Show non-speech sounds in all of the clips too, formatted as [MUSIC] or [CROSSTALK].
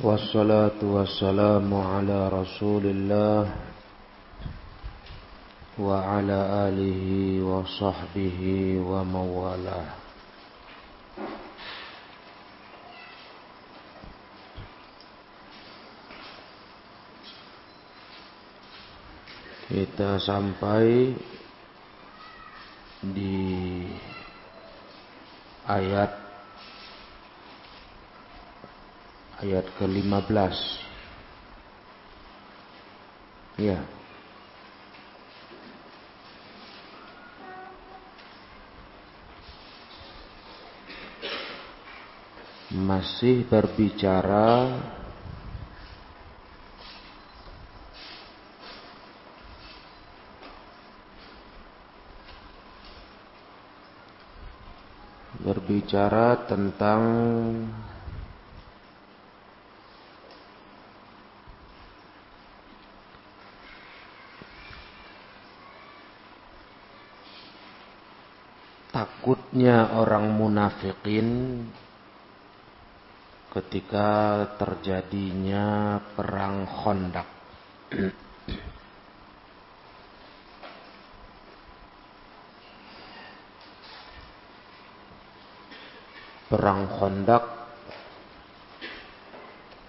والصلاة والسلام على رسول الله وعلى آله وصحبه وموالاه Kita sampai di ayat ayat ke-15. Ya. Masih berbicara berbicara tentang takutnya orang munafikin ketika terjadinya perang Khandaq. perang Khandaq,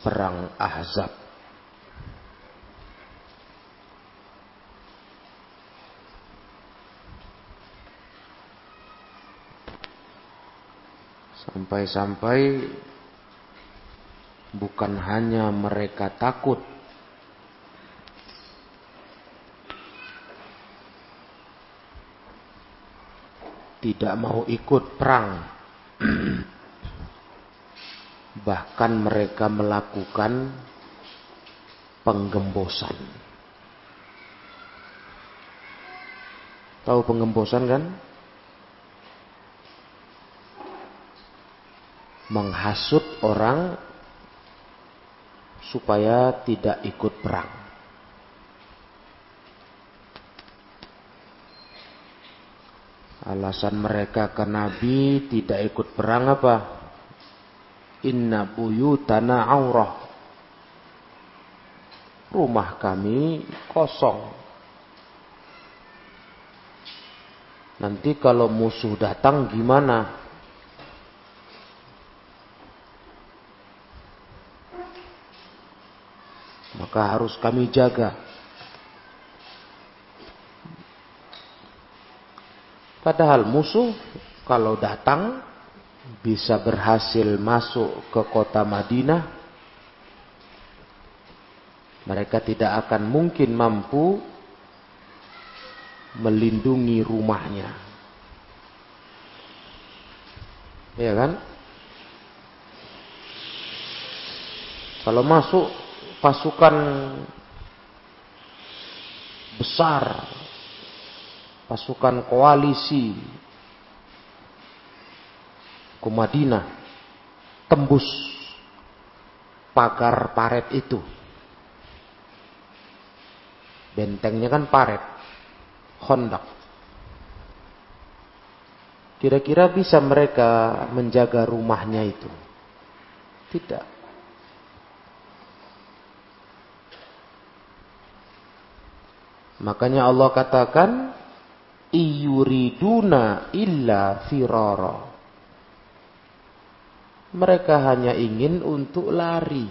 perang Ahzab. Sampai-sampai bukan hanya mereka takut tidak mau ikut perang. [CLEARS THROAT] Bahkan mereka melakukan penggembosan. Tahu penggembosan kan menghasut orang supaya tidak ikut perang. Alasan mereka ke Nabi tidak ikut perang apa? Inna buyutana aurah. Rumah kami kosong. Nanti kalau musuh datang gimana? Maka harus kami jaga. Padahal musuh kalau datang bisa berhasil masuk ke kota Madinah, mereka tidak akan mungkin mampu melindungi rumahnya. Ya kan? Kalau masuk pasukan besar, pasukan koalisi ke Madinah, tembus pagar paret itu. Bentengnya kan paret, hondak. Kira-kira bisa mereka menjaga rumahnya itu? Tidak. Makanya Allah katakan iyuriduna illa firara. Mereka hanya ingin untuk lari.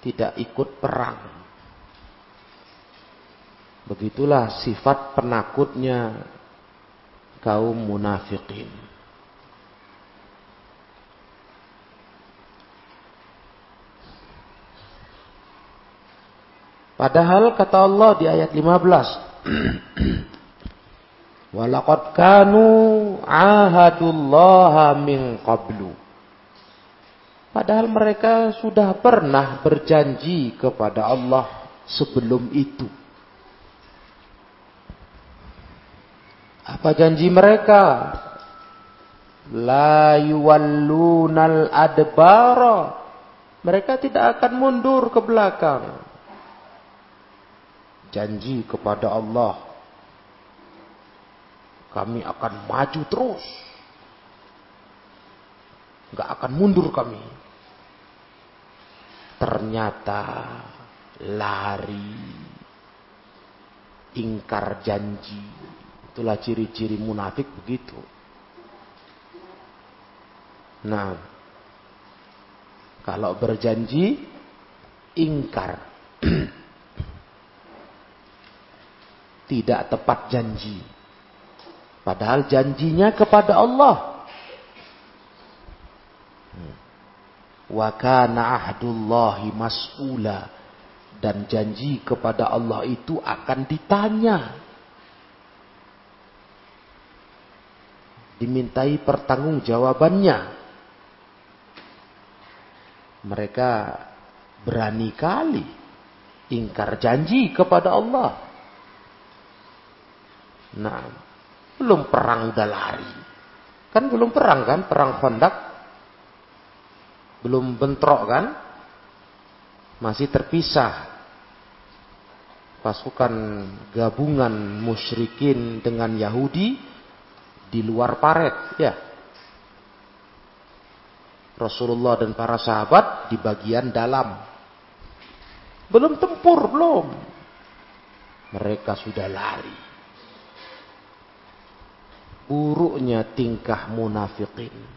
Tidak ikut perang. Begitulah sifat penakutnya kaum munafikin. Padahal kata Allah di ayat 15. [CLEARS THROAT] Walaqad kanu ahadullaha min qablu. Padahal mereka sudah pernah berjanji kepada Allah sebelum itu. Apa janji mereka? La yuwallunal adbara. Mereka tidak akan mundur ke belakang janji kepada Allah kami akan maju terus nggak akan mundur kami ternyata lari, ingkar janji. Itulah ciri-ciri munafik begitu. Nah, kalau berjanji, ingkar. [CLEARS THROAT] Tidak tepat janji. Padahal janjinya kepada Allah. Wa kana ahdullahi mas'ula. Dan janji kepada Allah itu akan ditanya. Dimintai pertanggungjawabannya. Mereka berani kali ingkar janji kepada Allah. Nah, belum perang udah lari. Kan belum perang kan, perang kondak belum bentrok kan? Masih terpisah. Pasukan gabungan musyrikin dengan Yahudi di luar paret, ya. Rasulullah dan para sahabat di bagian dalam. Belum tempur, belum. Mereka sudah lari. Buruknya tingkah munafikin.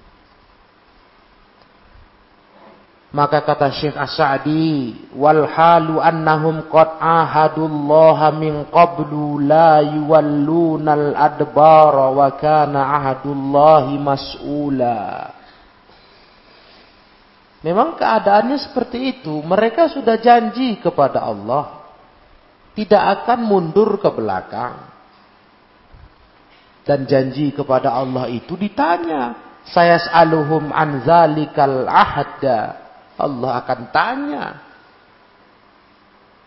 Maka kata Syekh As-Sa'di, wal halu annahum qad ahadullaha min qablu la yuwallunal adbara wa kana ahadullahi mas'ula. Memang keadaannya seperti itu. Mereka sudah janji kepada Allah. Tidak akan mundur ke belakang. Dan janji kepada Allah itu ditanya. Saya saluhum an zalikal ahda Allah akan tanya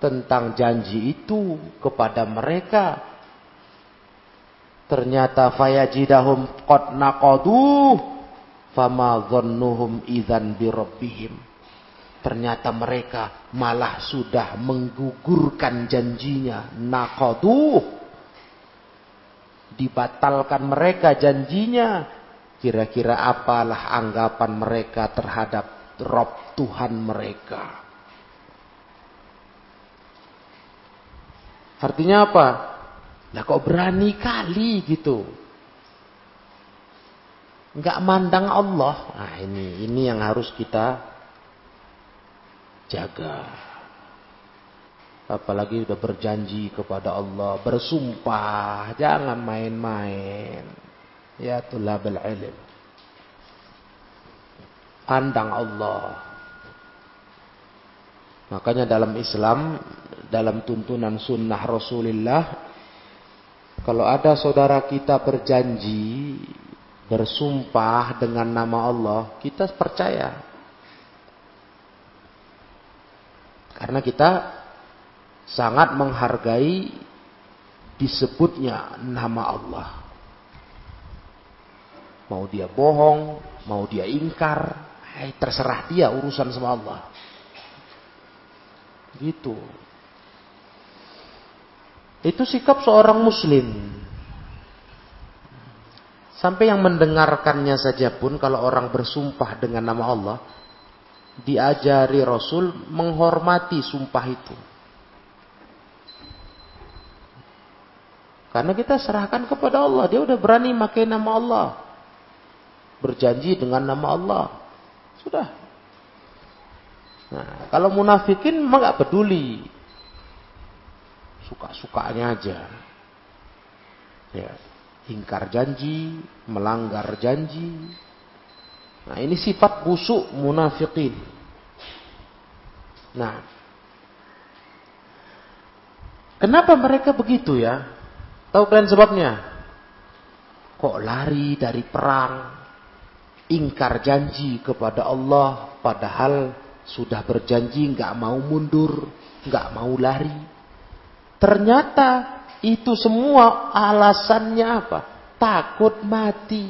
tentang janji itu kepada mereka. Ternyata fayajidahum qad naqadu fama dhannuhum idzan bi rabbihim. Ternyata mereka malah sudah menggugurkan janjinya. Naqadu dibatalkan mereka janjinya. Kira-kira apalah anggapan mereka terhadap Rob Tuhan mereka. Artinya apa? Lah kok berani kali gitu. Enggak mandang Allah. Nah ini, ini yang harus kita jaga. Apalagi sudah berjanji kepada Allah. Bersumpah. Jangan main-main. Ya tulabal ilm pandang Allah. Makanya dalam Islam, dalam tuntunan sunnah Rasulullah, kalau ada saudara kita berjanji, bersumpah dengan nama Allah, kita percaya. Karena kita sangat menghargai disebutnya nama Allah. Mau dia bohong, mau dia ingkar, Eh, terserah dia urusan sama Allah. Gitu. Itu sikap seorang muslim. Sampai yang mendengarkannya saja pun kalau orang bersumpah dengan nama Allah, diajari Rasul menghormati sumpah itu. Karena kita serahkan kepada Allah, dia udah berani pakai nama Allah. Berjanji dengan nama Allah. Sudah. Nah, kalau munafikin memang gak peduli. Suka-sukanya aja. Ya, ingkar janji, melanggar janji. Nah, ini sifat busuk munafikin. Nah, kenapa mereka begitu ya? Tahu kalian sebabnya? Kok lari dari perang? ingkar janji kepada Allah padahal sudah berjanji nggak mau mundur, nggak mau lari. Ternyata itu semua alasannya apa? Takut mati.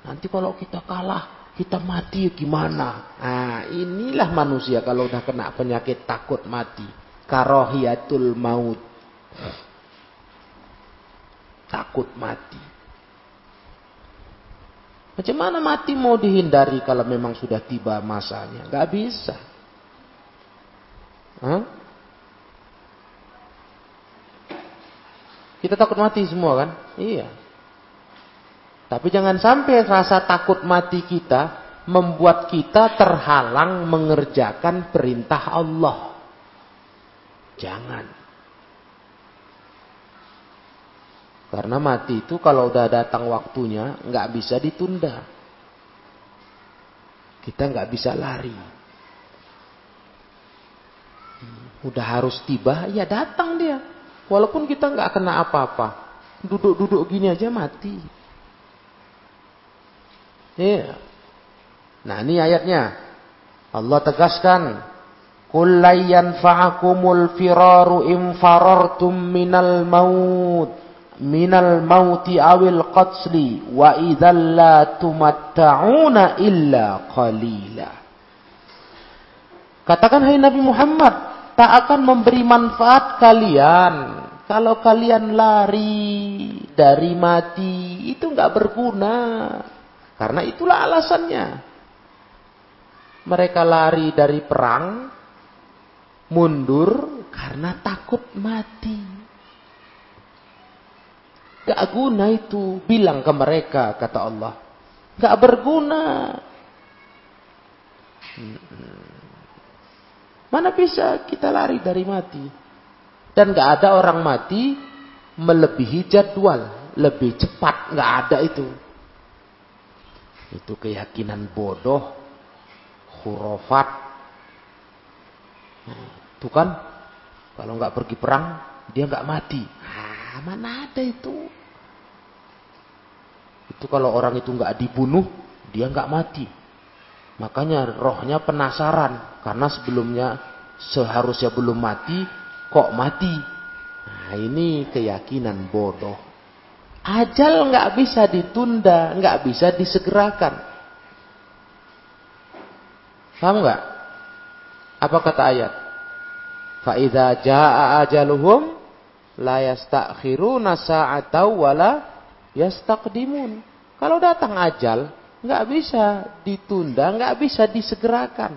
Nanti kalau kita kalah, kita mati gimana? Nah, inilah manusia kalau udah kena penyakit takut mati. Karohiyatul maut. Takut mati. Macam mana mati mau dihindari kalau memang sudah tiba masanya? Gak bisa. Hah? Kita takut mati semua kan? Iya. Tapi jangan sampai rasa takut mati kita membuat kita terhalang mengerjakan perintah Allah. Jangan. Karena mati itu kalau udah datang waktunya nggak bisa ditunda. Kita nggak bisa lari. Udah harus tiba, ya datang dia. Walaupun kita nggak kena apa-apa. Duduk-duduk gini aja mati. Iya. Nah ini ayatnya. Allah tegaskan. Qul fa'akumul firaru in farartum minal maut. Minal mauti awil qatsli. Wa idhal la tumatta'una illa qalila. Katakan hai Nabi Muhammad. Tak akan memberi manfaat kalian kalau kalian lari dari mati, itu nggak berguna. Karena itulah alasannya. Mereka lari dari perang, mundur karena takut mati. Gak guna itu. Bilang ke mereka, kata Allah. Gak berguna. Mana bisa kita lari dari mati? Dan nggak ada orang mati melebihi jadwal, lebih cepat, nggak ada itu. Itu keyakinan bodoh, hurufat. Itu kan kalau nggak pergi perang dia nggak mati. Ah, mana ada itu? Itu kalau orang itu nggak dibunuh dia nggak mati. Makanya rohnya penasaran karena sebelumnya seharusnya belum mati kok mati. Nah, ini keyakinan bodoh. Ajal nggak bisa ditunda, nggak bisa disegerakan. Paham nggak? Apa kata ayat? Fa'idha ja'a ajaluhum la yastakhiruna sa'atau wala yastaqdimun. Kalau datang ajal, nggak bisa ditunda, nggak bisa disegerakan.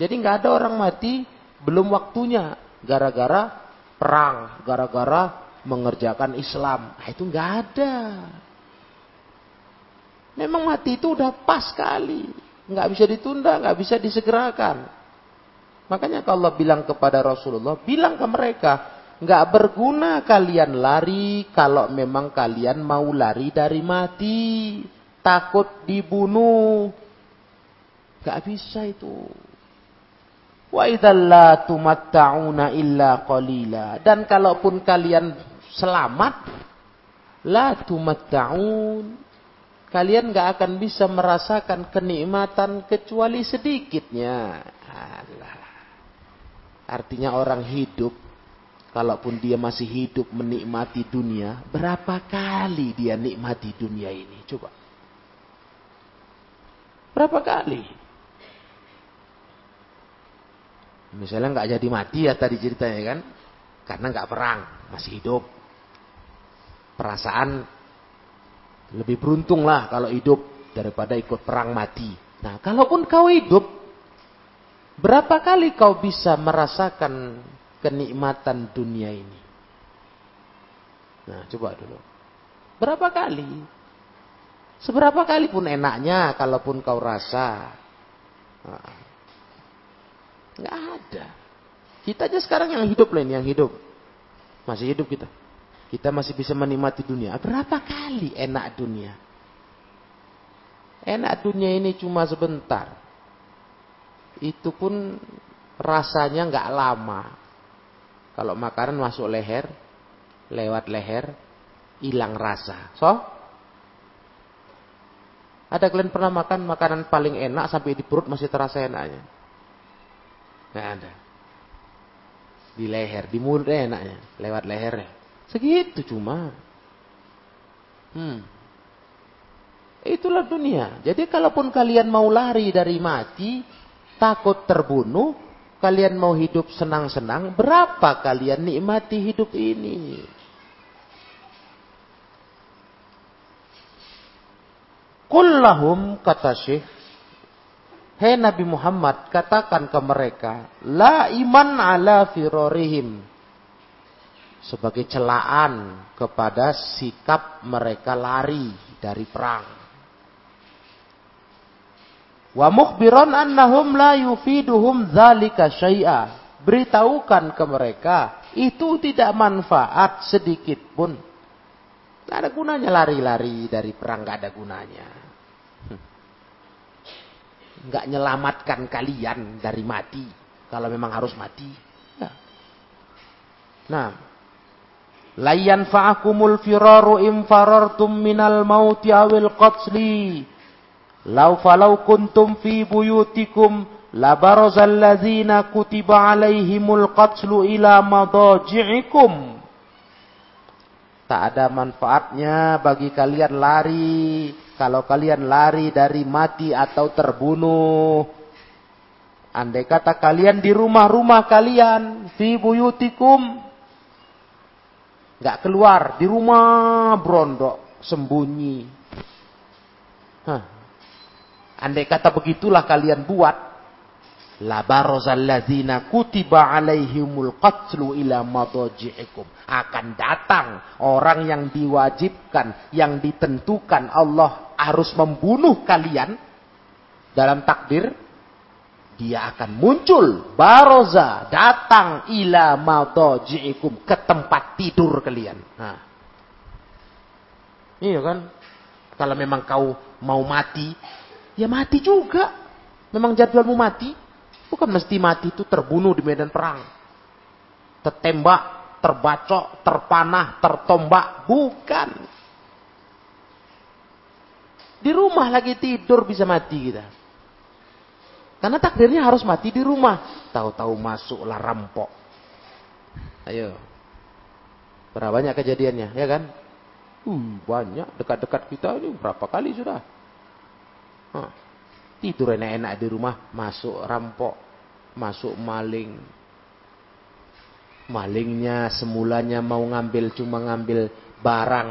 Jadi nggak ada orang mati belum waktunya gara-gara perang, gara-gara mengerjakan Islam. Nah, itu nggak ada. Memang mati itu udah pas sekali. Nggak bisa ditunda, nggak bisa disegerakan. Makanya kalau Allah bilang kepada Rasulullah, bilang ke mereka, nggak berguna kalian lari kalau memang kalian mau lari dari mati. Takut dibunuh. Nggak bisa itu. Wa idalla tumatta'una illa qalila. Dan kalaupun kalian selamat, la tumatta'un. Kalian gak akan bisa merasakan kenikmatan kecuali sedikitnya. Artinya orang hidup, kalaupun dia masih hidup menikmati dunia, berapa kali dia nikmati dunia ini? Coba. Berapa kali? Misalnya nggak jadi mati ya tadi ceritanya kan, karena nggak perang, masih hidup. Perasaan lebih beruntung lah kalau hidup daripada ikut perang mati. Nah, kalaupun kau hidup, berapa kali kau bisa merasakan kenikmatan dunia ini? Nah, coba dulu. Berapa kali? Seberapa kali pun enaknya, kalaupun kau rasa. Nah, Nggak ada. Kita aja sekarang yang hidup lain, yang hidup. Masih hidup kita. Kita masih bisa menikmati dunia. Berapa kali enak dunia? Enak dunia ini cuma sebentar. Itu pun rasanya nggak lama. Kalau makanan masuk leher, lewat leher, hilang rasa. So, ada kalian pernah makan makanan paling enak sampai di perut masih terasa enaknya? Nggak ada. Di leher, di mulut enaknya, lewat lehernya. Segitu cuma. Hmm. Itulah dunia. Jadi kalaupun kalian mau lari dari mati, takut terbunuh, kalian mau hidup senang-senang, berapa kalian nikmati hidup ini? Kullahum kata Syekh, Hei Nabi Muhammad, katakan ke mereka, la iman ala firorihim. Sebagai celaan kepada sikap mereka lari dari perang. Wa mukhbiran annahum la yufiduhum dzalika syai'a. Beritahukan ke mereka, itu tidak manfaat sedikit pun. Tidak ada gunanya lari-lari dari perang, tidak ada gunanya nggak nyelamatkan kalian dari mati kalau memang harus mati. Ya. Nah, layan fa'akumul firaru im farartum minal mauti awil qatli. Lau falau kuntum fi buyutikum labarazal ladzina kutiba alaihimul qatlu ila madaji'ikum. Tak ada manfaatnya bagi kalian lari kalau kalian lari dari mati atau terbunuh. Andai kata kalian di rumah-rumah kalian, fi buyutikum, nggak keluar di rumah brondok sembunyi. Hah. Andai kata begitulah kalian buat, La kutiba alaihimul qatlu ila. Akan datang orang yang diwajibkan, yang ditentukan Allah harus membunuh kalian dalam takdir. Dia akan muncul, baroza, datang ila madaji'ikum ke tempat tidur kalian. Nah. Iya kan? Kalau memang kau mau mati, ya mati juga. Memang jadwalmu mati, Bukan mesti mati itu terbunuh di medan perang. Tertembak, terbacok, terpanah, tertombak. Bukan. Di rumah lagi tidur bisa mati kita. Karena takdirnya harus mati di rumah. Tahu-tahu masuklah rampok. Ayo. Berapa banyak kejadiannya, ya kan? Uh, banyak. Dekat-dekat kita ini berapa kali sudah. Huh. Tidur enak-enak di rumah, masuk rampok, masuk maling. Malingnya semulanya mau ngambil cuma ngambil barang,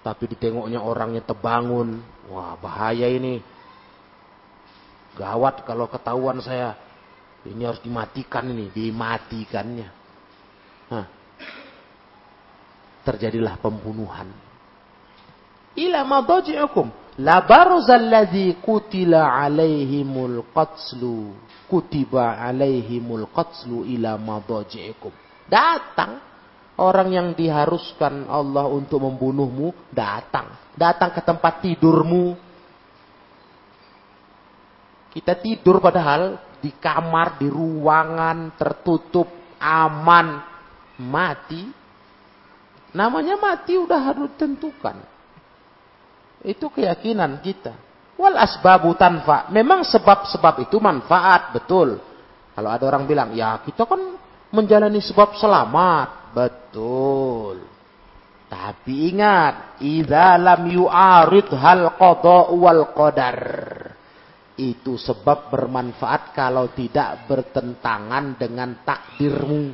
tapi ditengoknya orangnya terbangun. Wah bahaya ini. Gawat kalau ketahuan saya. Ini harus dimatikan ini, dimatikannya. Hah. Terjadilah pembunuhan. Ila madaji'ukum. La barzalladzi kutila alaihimul qatlu kutiba alaihimul qatlu ila madaji'ikum. Datang orang yang diharuskan Allah untuk membunuhmu, datang. Datang ke tempat tidurmu. Kita tidur padahal di kamar, di ruangan tertutup, aman, mati. Namanya mati udah harus tentukan. Itu keyakinan kita. Wal asbabu tanfa. Memang sebab-sebab itu manfaat, betul. Kalau ada orang bilang, ya kita kan menjalani sebab selamat. Betul. Tapi ingat, idza lam yu'arid hal qada wal qadar. Itu sebab bermanfaat kalau tidak bertentangan dengan takdirmu.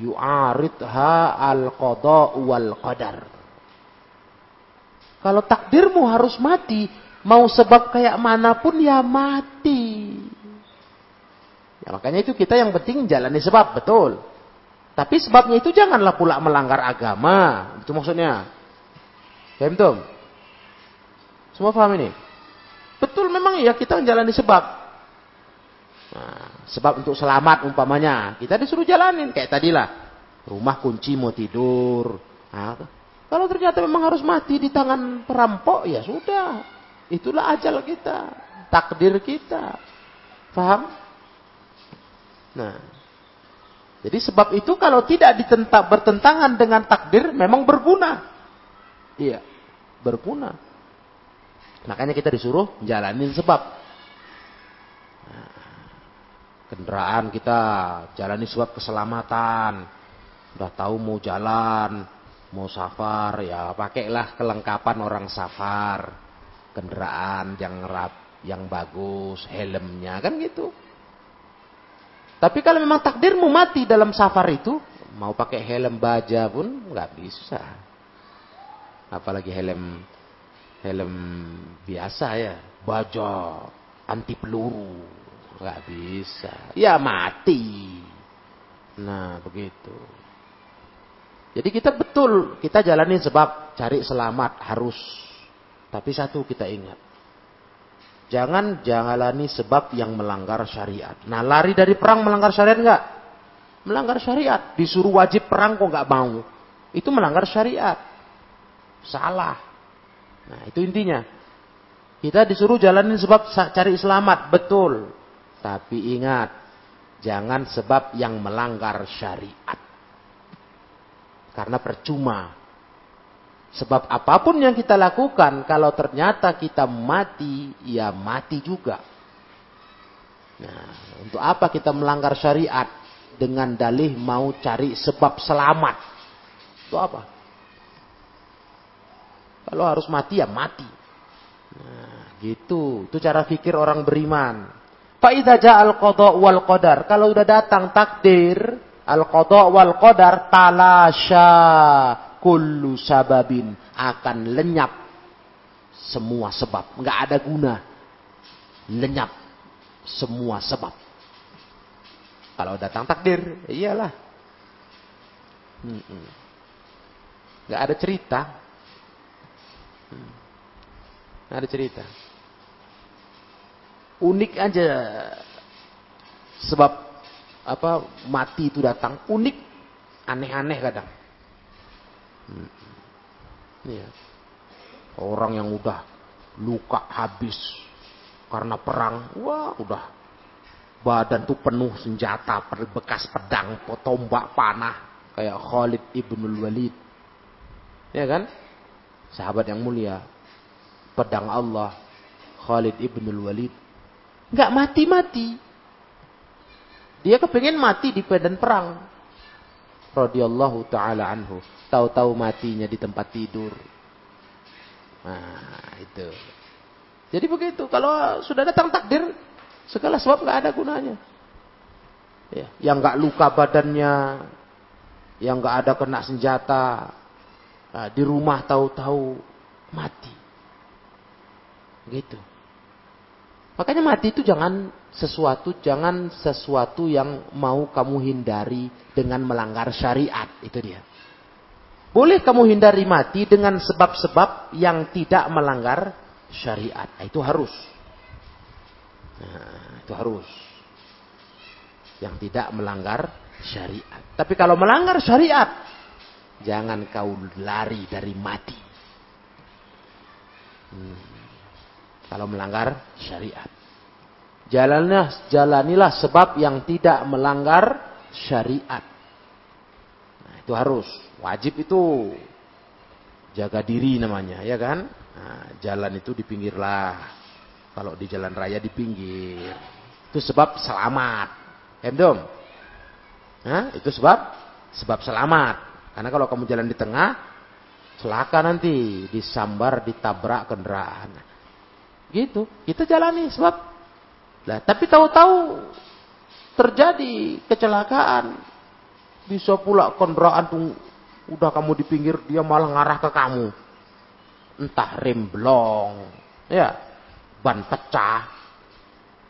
Yu'aridha al qada wal qadar. Kalau takdirmu harus mati, mau sebab kayak mana pun ya mati. Ya makanya itu kita yang penting jalani sebab, betul. Tapi sebabnya itu janganlah pula melanggar agama. Itu maksudnya. Paham tuh? Semua paham ini? Betul memang ya kita menjalani sebab. Nah, sebab untuk selamat umpamanya. Kita disuruh jalanin. Kayak tadilah. Rumah kunci mau tidur. Nah, kalau ternyata memang harus mati di tangan perampok, ya sudah. Itulah ajal kita. Takdir kita. Faham? Nah. Jadi sebab itu kalau tidak ditentang bertentangan dengan takdir memang berguna. Iya, berguna. Makanya kita disuruh jalanin sebab. Nah, kendaraan kita jalani sebab keselamatan. Udah tahu mau jalan, mau safar ya pakailah kelengkapan orang safar kendaraan yang rap yang bagus helmnya kan gitu tapi kalau memang takdirmu mati dalam safar itu mau pakai helm baja pun nggak bisa Apalagi helm helm biasa ya, baja anti peluru, nggak bisa. Ya mati. Nah begitu. Jadi kita betul kita jalani sebab cari selamat harus. Tapi satu kita ingat. Jangan jalani sebab yang melanggar syariat. Nah lari dari perang melanggar syariat enggak? Melanggar syariat. Disuruh wajib perang kok nggak mau. Itu melanggar syariat. Salah. Nah itu intinya. Kita disuruh jalanin sebab cari selamat. Betul. Tapi ingat. Jangan sebab yang melanggar syariat. Karena percuma. Sebab apa pun yang kita lakukan, kalau ternyata kita mati, ya mati juga. Nah, untuk apa kita melanggar syariat dengan dalih mau cari sebab selamat? Itu apa? Kalau harus mati ya mati. Nah, gitu. Itu cara pikir orang beriman. Fa'idha ja'al qada wal qadar. Kalau udah datang takdir, al-qada wal qadar talasha kullu sababin akan lenyap semua sebab. Nggak ada guna. Lenyap semua sebab. Kalau datang takdir, iyalah. Nggak ada cerita. Hmm. Ada cerita. Unik aja sebab apa mati itu datang unik aneh-aneh kadang Hmm. Ya. Orang yang udah luka habis karena perang, wah udah badan tuh penuh senjata, bekas pedang, tombak panah kayak Khalid ibnul Walid. Ya kan? Sahabat yang mulia. Pedang Allah Khalid ibnul Walid. Nggak mati-mati. Dia kepengen mati di medan perang. Radiyallahu ta'ala anhu. Tahu-tahu matinya di tempat tidur. Nah, itu. Jadi begitu. Kalau sudah datang takdir, segala sebab nggak ada gunanya. Ya, yang nggak luka badannya, yang nggak ada kena senjata, nah, di rumah tahu-tahu mati. Gitu. Makanya mati itu jangan sesuatu, jangan sesuatu yang mau kamu hindari dengan melanggar syariat. Itu dia. Boleh kamu hindari mati dengan sebab-sebab yang tidak melanggar syariat. Nah, itu harus. Nah, itu harus. Yang tidak melanggar syariat. Tapi kalau melanggar syariat, jangan kau lari dari mati. Hmm. Kalau melanggar syariat. Jalanlah, jalanilah sebab yang tidak melanggar syariat. Nah, itu harus. Wajib itu jaga diri namanya, ya kan? Nah, jalan itu di pinggir lah. Kalau di jalan raya di pinggir. Itu sebab selamat. Emdom. Nah, itu sebab sebab selamat. Karena kalau kamu jalan di tengah, celaka nanti disambar, ditabrak kendaraan. Gitu. Kita jalani sebab. Nah, tapi tahu-tahu terjadi kecelakaan. Bisa pula kendaraan tuh Udah kamu di pinggir, dia malah ngarah ke kamu. Entah rem blong, ya, ban pecah.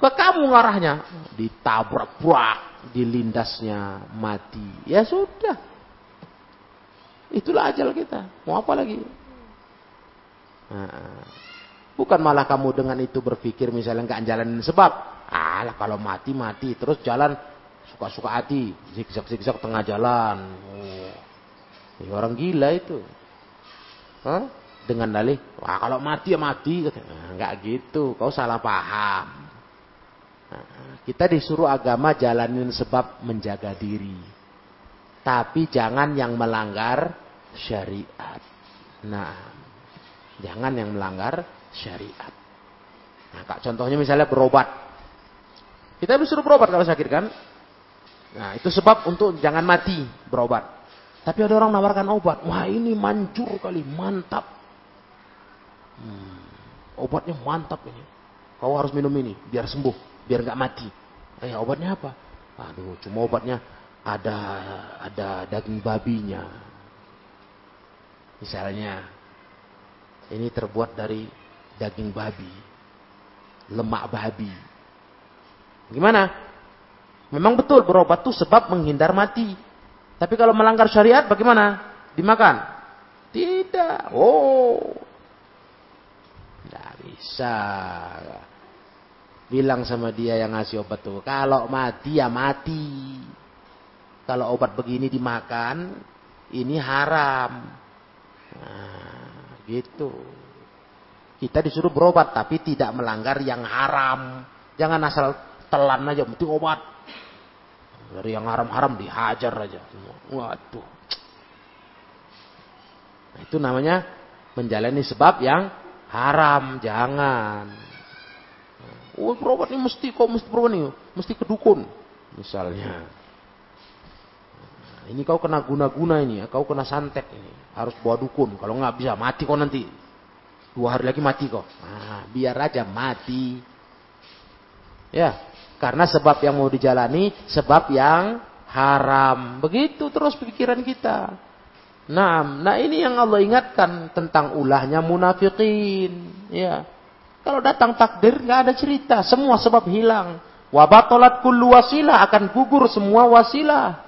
Ke kamu ngarahnya. Ditabrak-brak, dilindasnya, mati. Ya sudah. Itulah ajal kita. Mau apa lagi? Nah, bukan malah kamu dengan itu berpikir misalnya nggak jalanin sebab. Alah kalau mati mati terus jalan suka-suka hati, zigzag-zigzag tengah jalan. Oh, Ya, orang gila itu. Hah? Dengan dalih, wah kalau mati ya mati. Nah, enggak gitu, kau salah paham. Nah, kita disuruh agama jalanin sebab menjaga diri. Tapi jangan yang melanggar syariat. Nah, jangan yang melanggar syariat. Nah, kak, contohnya misalnya berobat. Kita disuruh berobat kalau sakit kan? Nah, itu sebab untuk jangan mati berobat. Tapi ada orang nawarkan obat. Wah ini manjur kali, mantap. Hmm, obatnya mantap ini. Kau harus minum ini, biar sembuh, biar nggak mati. Eh obatnya apa? Aduh, cuma obatnya ada ada daging babinya. Misalnya, ini terbuat dari daging babi, lemak babi. Gimana? Memang betul berobat itu sebab menghindar mati. Tapi kalau melanggar syariat bagaimana? Dimakan? Tidak. Oh. Tidak bisa. Bilang sama dia yang ngasih obat tuh, kalau mati ya mati. Kalau obat begini dimakan, ini haram. Nah, gitu. Kita disuruh berobat tapi tidak melanggar yang haram. Jangan asal telan aja, mesti obat. Dari yang haram-haram dihajar aja. Waduh. Nah, itu namanya menjalani sebab yang haram. Jangan. Oh berobat ini mesti kok mesti berobat nih, mesti ke dukun misalnya. Nah, ini kau kena guna-guna ini ya, kau kena santet ini, harus bawa dukun. Kalau nggak bisa mati kau nanti. Dua hari lagi mati kau. Nah, biar aja mati. Ya, karena sebab yang mau dijalani sebab yang haram. Begitu terus pikiran kita. Nah, nah ini yang Allah ingatkan tentang ulahnya munafikin. Ya, kalau datang takdir nggak ada cerita, semua sebab hilang. Wabatolat kullu wasilah akan gugur semua wasilah.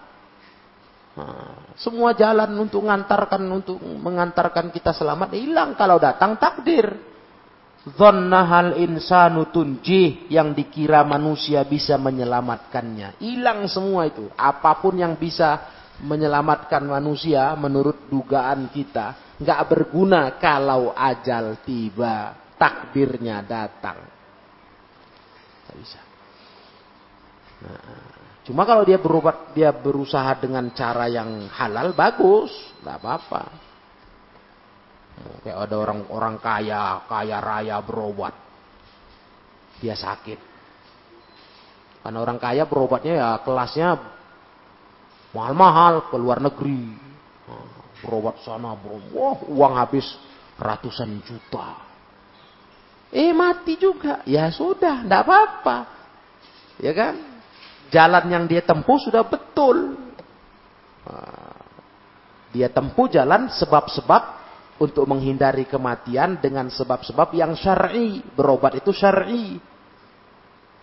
Nah, semua jalan untuk mengantarkan untuk mengantarkan kita selamat hilang kalau datang takdir. Dhannahal insanu tunjih yang dikira manusia bisa menyelamatkannya. Hilang semua itu. Apa pun yang bisa menyelamatkan manusia menurut dugaan kita. nggak berguna kalau ajal tiba takdirnya datang. Tidak bisa. Nah, cuma kalau dia berobat, dia berusaha dengan cara yang halal, bagus, tidak apa-apa. Kayak ada orang-orang kaya, kaya raya berobat, dia sakit. Karena orang kaya berobatnya ya kelasnya mahal-mahal ke luar negeri. Berobat sana, berobat, wah uang habis ratusan juta. Eh mati juga. Ya sudah, tidak apa-apa. Ya kan? Jalan yang dia tempuh sudah betul. Ah, dia tempuh jalan sebab-sebab untuk menghindari kematian dengan sebab-sebab yang syar'i. Berobat itu syar'i.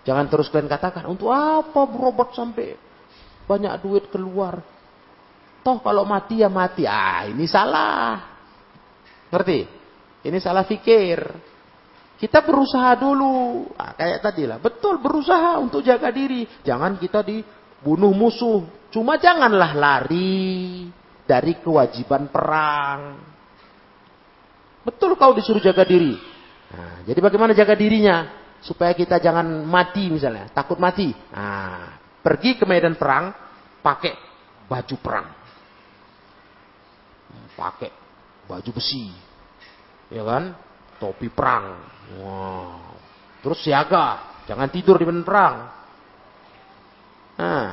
Jangan terus kalian katakan, untuk apa berobat sampai banyak duit keluar? Toh kalau mati ya mati. Ah, ini salah. Ngerti? Ini salah fikir. Kita berusaha dulu. Nah, kayak tadi lah. Betul berusaha untuk jaga diri. Jangan kita dibunuh musuh. Cuma janganlah lari dari kewajiban perang. Betul kau disuruh jaga diri. Nah, jadi bagaimana jaga dirinya? Supaya kita jangan mati misalnya. Takut mati. Nah, pergi ke medan perang. Pakai baju perang. Pakai baju besi. Ya kan? Topi perang Wow. Terus siaga, jangan tidur di medan perang. Nah,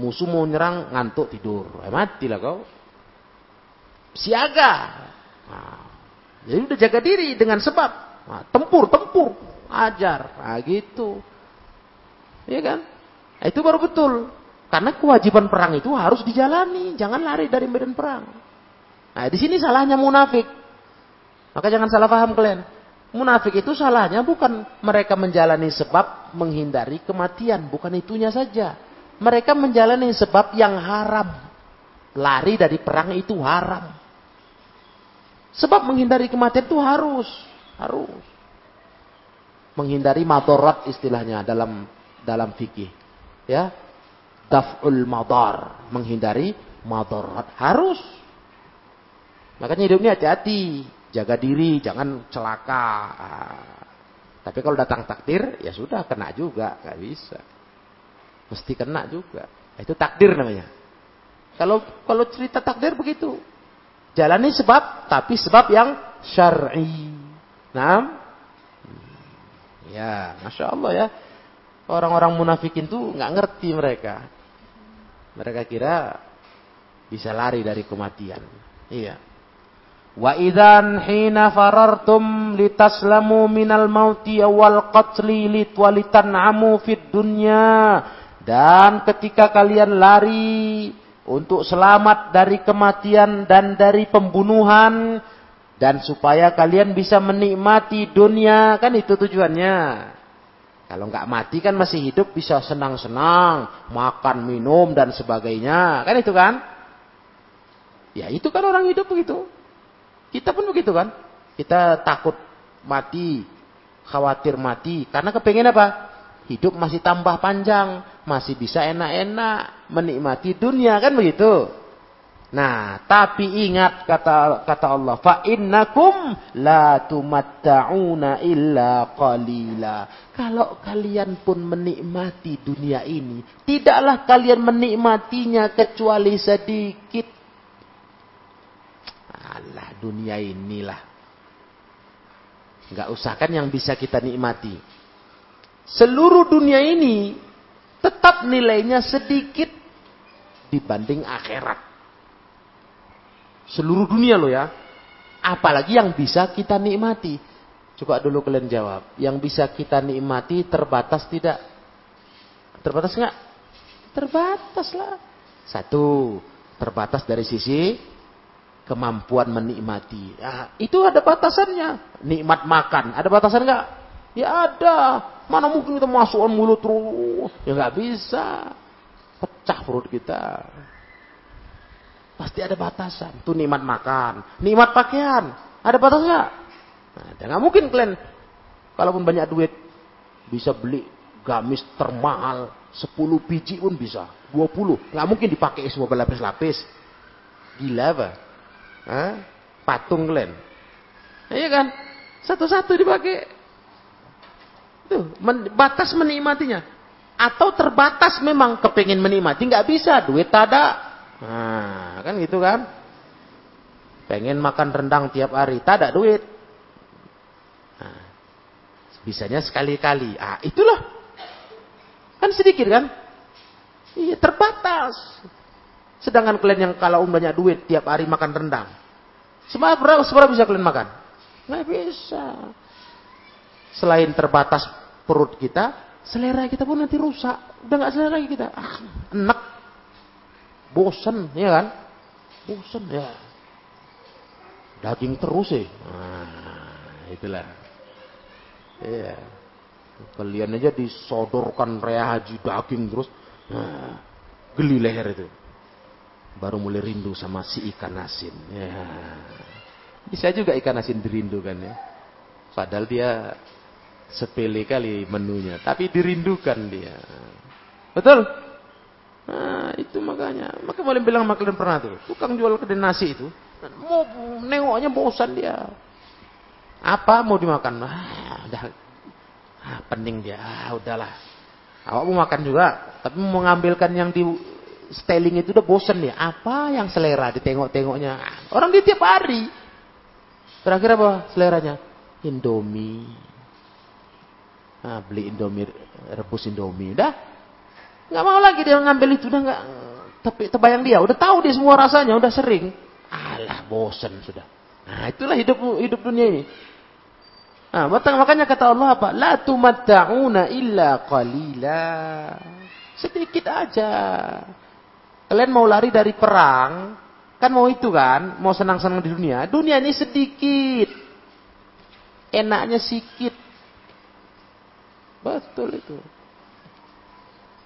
musuh mau nyerang ngantuk tidur, eh, matilah kau. Siaga. Nah, jadi udah jaga diri dengan sebab nah, tempur, tempur, ajar, nah, gitu. Iya kan? Nah, itu baru betul. Karena kewajiban perang itu harus dijalani, jangan lari dari medan perang. Nah, di sini salahnya munafik. Maka jangan salah paham kalian. Munafik itu salahnya bukan mereka menjalani sebab menghindari kematian, bukan itunya saja. Mereka menjalani sebab yang haram. Lari dari perang itu haram. Sebab menghindari kematian itu harus, harus. Menghindari madarat istilahnya dalam dalam fikih. Ya. Daf'ul madar, menghindari madarat harus. Makanya hidupnya hati-hati. Jaga diri, jangan celaka. Tapi kalau datang takdir, ya sudah kena juga, nggak bisa. Mesti kena juga. Itu takdir namanya. Kalau kalau cerita takdir begitu, jalani sebab, tapi sebab yang syar'i. Nah, ya, masya Allah ya. Orang-orang munafikin tuh nggak ngerti mereka. Mereka kira bisa lari dari kematian. Iya. Wa idzan hina farartum litaslamu minal mauti wal qatli litwalitan'amu fid dunya dan ketika kalian lari untuk selamat dari kematian dan dari pembunuhan Dan supaya kalian bisa menikmati dunia, kan itu tujuannya. Kalau nggak mati kan masih hidup bisa senang-senang, makan, minum dan sebagainya, kan itu kan? Ya itu kan orang hidup begitu. Kita pun begitu kan? Kita takut mati, khawatir mati, karena kepengen apa? Hidup masih tambah panjang, masih bisa enak-enak, menikmati dunia kan begitu. Nah, tapi ingat kata kata Allah, fa innakum la tumatta'una illa qalila. Kalau kalian pun menikmati dunia ini, tidaklah kalian menikmatinya kecuali sedikit. Allah, dunia inilah. Enggak usah kan yang bisa kita nikmati. Seluruh dunia ini tetap nilainya sedikit dibanding akhirat. Seluruh dunia loh ya. Apalagi yang bisa kita nikmati. Coba dulu kalian jawab. Yang bisa kita nikmati terbatas tidak? Terbatas nggak? Terbatas lah. Satu, terbatas dari sisi kemampuan menikmati. Nah, itu ada batasannya. Nikmat makan, ada batasan nggak? Ya ada. Mana mungkin kita masukkan mulut terus? Ya nggak bisa. Pecah perut kita. Pasti ada batasan. Itu nikmat makan, nikmat pakaian. Ada batasnya. Nah, nggak mungkin kalian, kalaupun banyak duit, bisa beli gamis termahal, 10 biji pun bisa, 20. Nggak mungkin dipakai semua berlapis-lapis. Gila apa? Hah? Patung kalian. Iya kan? Satu-satu dipakai. Tuh, men batas menikmatinya. Atau terbatas memang kepingin menikmati, nggak bisa, duit tak ada, Nah, kan gitu kan? Pengen makan rendang tiap hari, tak ada duit. Nah, bisanya sekali-kali. Ah, itulah. Kan sedikit kan? Iya, terbatas. Sedangkan kalian yang kalau banyak duit tiap hari makan rendang. Seberapa, berapa, seberapa bisa kalian makan? Nggak bisa. Selain terbatas perut kita, selera kita pun nanti rusak. Udah nggak selera lagi kita. Ah, enak Bosan, ya kan? Bosan ya. Daging terus sih. Nah, itulah. Iya. Kalian aja disodorkan rea haji daging terus. Nah, geli leher itu. Baru mulai rindu sama si ikan asin. Ya. Bisa juga ikan asin dirindukan ya. Padahal dia sepele kali menunya. Tapi dirindukan dia. Betul? Nah, itu makanya. Maka boleh bilang kalian pernah tuh. Tukang jual kedai nasi itu. Mau nengoknya bosan dia. Apa mau dimakan? Ah, udah. Ah, pening dia. Ah, udahlah. Awak mau makan juga. Tapi mau mengambilkan yang di styling itu udah bosan dia. Apa yang selera ditengok-tengoknya. Orang dia tiap hari. Terakhir apa seleranya? Indomie. Nah, beli Indomie, rebus Indomie. Udah, Nggak mau lagi dia ngambil itu udah nggak tapi terbayang dia udah tahu dia semua rasanya udah sering. Alah bosan sudah. Nah itulah hidup hidup dunia ini. Nah, makanya kata Allah apa? La tumatta'una illa qalila. Sedikit aja. Kalian mau lari dari perang, kan mau itu kan, mau senang-senang di dunia. Dunia ini sedikit. Enaknya sedikit. Betul itu.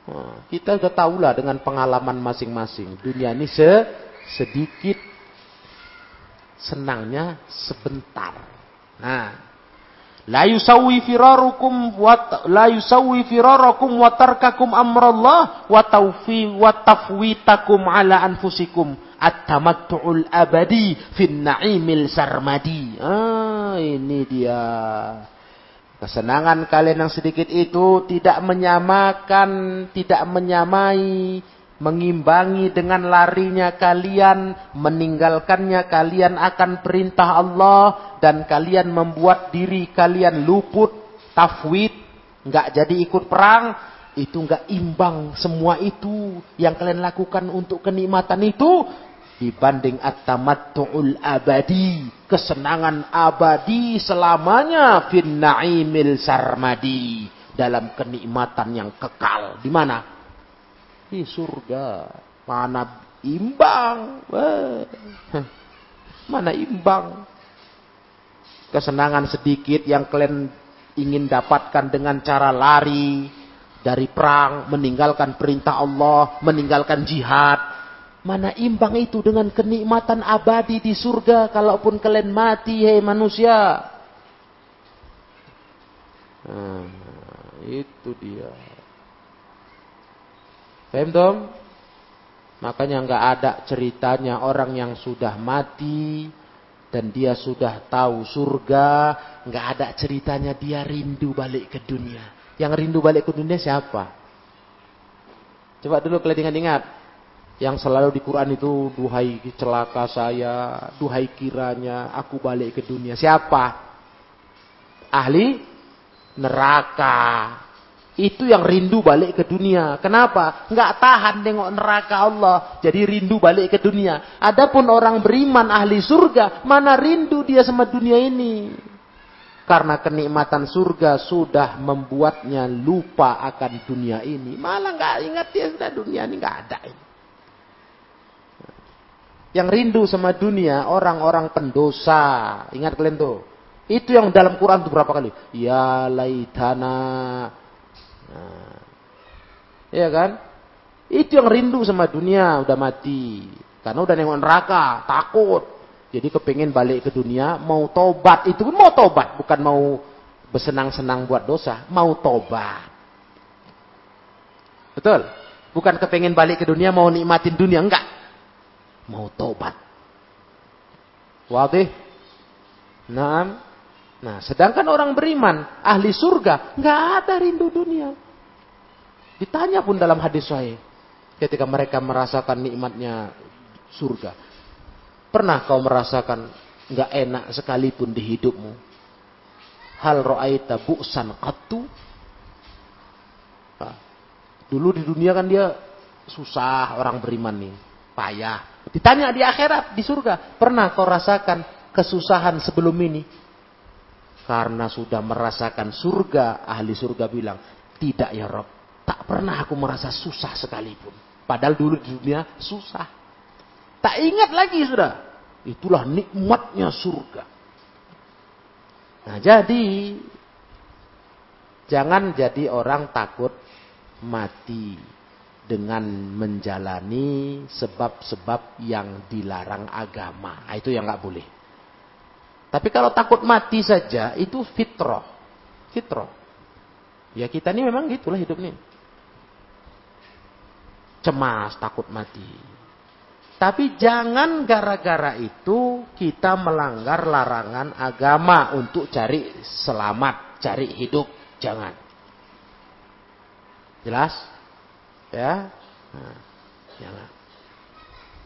Nah, kita sudah tahulah dengan pengalaman masing-masing. Dunia ini se sedikit senangnya sebentar. Nah, la yusawi firarukum wa la yusawi firarakum wa tarkakum amrallah wa tawfi wa tafwitakum ala anfusikum at-tamattu'ul abadi fin na'imil sarmadi. Ah, ini dia. Kesenangan kalian yang sedikit itu tidak menyamakan, tidak menyamai, mengimbangi dengan larinya kalian, meninggalkannya kalian akan perintah Allah dan kalian membuat diri kalian luput, tafwid, nggak jadi ikut perang, itu nggak imbang semua itu yang kalian lakukan untuk kenikmatan itu dibanding at-tamattu'ul abadi, kesenangan abadi selamanya fin na'imil sarmadi, dalam kenikmatan yang kekal. Di mana? Di surga. Mana imbang? [LAUGHS] Mana imbang? kesenangan sedikit yang kalian ingin dapatkan dengan cara lari dari perang, meninggalkan perintah Allah, meninggalkan jihad. Mana imbang itu dengan kenikmatan abadi di surga kalaupun kalian mati hei manusia. Nah, itu dia. Paham dong? Makanya nggak ada ceritanya orang yang sudah mati dan dia sudah tahu surga, nggak ada ceritanya dia rindu balik ke dunia. Yang rindu balik ke dunia siapa? Coba dulu kalian ingat-ingat. Yang selalu di Quran itu, duhai celaka saya, duhai kiranya aku balik ke dunia. Siapa? Ahli neraka. Itu yang rindu balik ke dunia. Kenapa? Nggak tahan tengok neraka Allah. Jadi rindu balik ke dunia. Adapun orang beriman ahli surga, mana rindu dia sama dunia ini. Karena kenikmatan surga sudah membuatnya lupa akan dunia ini. Malah nggak ingat dia sudah dunia ini nggak ada ini. Yang rindu sama dunia orang-orang pendosa. Ingat kalian tuh. Itu yang dalam Quran tuh berapa kali? Ya laitana Nah, iya kan? Itu yang rindu sama dunia, udah mati. Karena udah nengok neraka, takut. Jadi kepingin balik ke dunia, mau tobat. Itu pun mau tobat, bukan mau bersenang-senang buat dosa. Mau tobat. Betul? Bukan kepingin balik ke dunia, mau nikmatin dunia. Enggak. Mau tobat. Wadih? Nah, Nah, sedangkan orang beriman, ahli surga, nggak ada rindu dunia. Ditanya pun dalam hadis sahih, ketika mereka merasakan nikmatnya surga. Pernah kau merasakan nggak enak sekalipun di hidupmu? Hal ro'aita bu'san qattu? Nah, dulu di dunia kan dia susah orang beriman nih, payah. Ditanya di akhirat, di surga, pernah kau rasakan kesusahan sebelum ini? Karena sudah merasakan surga, ahli surga bilang, tidak ya Rob, tak pernah aku merasa susah sekalipun. Padahal dulu di dunia susah. Tak ingat lagi sudah. Itulah nikmatnya surga. Nah jadi, jangan jadi orang takut mati dengan menjalani sebab-sebab yang dilarang agama. Nah, itu yang nggak boleh. Tapi kalau takut mati saja itu fitrah. Fitrah. Ya kita ini memang gitulah hidup ini. Cemas, takut mati. Tapi jangan gara-gara itu kita melanggar larangan agama untuk cari selamat, cari hidup. Jangan. Jelas? Ya? Nah, jangan.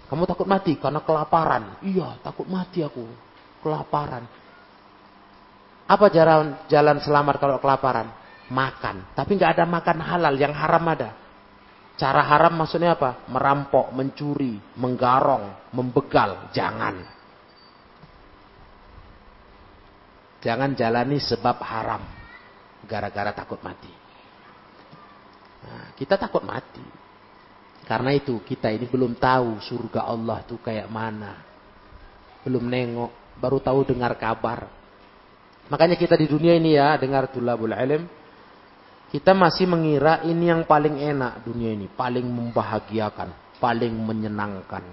Kamu takut mati karena kelaparan. Iya, takut mati aku kelaparan. Apa jalan jalan selamat kalau kelaparan? Makan. Tapi nggak ada makan halal, yang haram ada. Cara haram maksudnya apa? Merampok, mencuri, menggarong, membegal. Jangan. Jangan jalani sebab haram. Gara-gara takut mati. Nah, kita takut mati. Karena itu kita ini belum tahu surga Allah itu kayak mana. Belum nengok baru tahu dengar kabar. Makanya kita di dunia ini ya, dengar tulabul ilm, kita masih mengira ini yang paling enak dunia ini, paling membahagiakan, paling menyenangkan.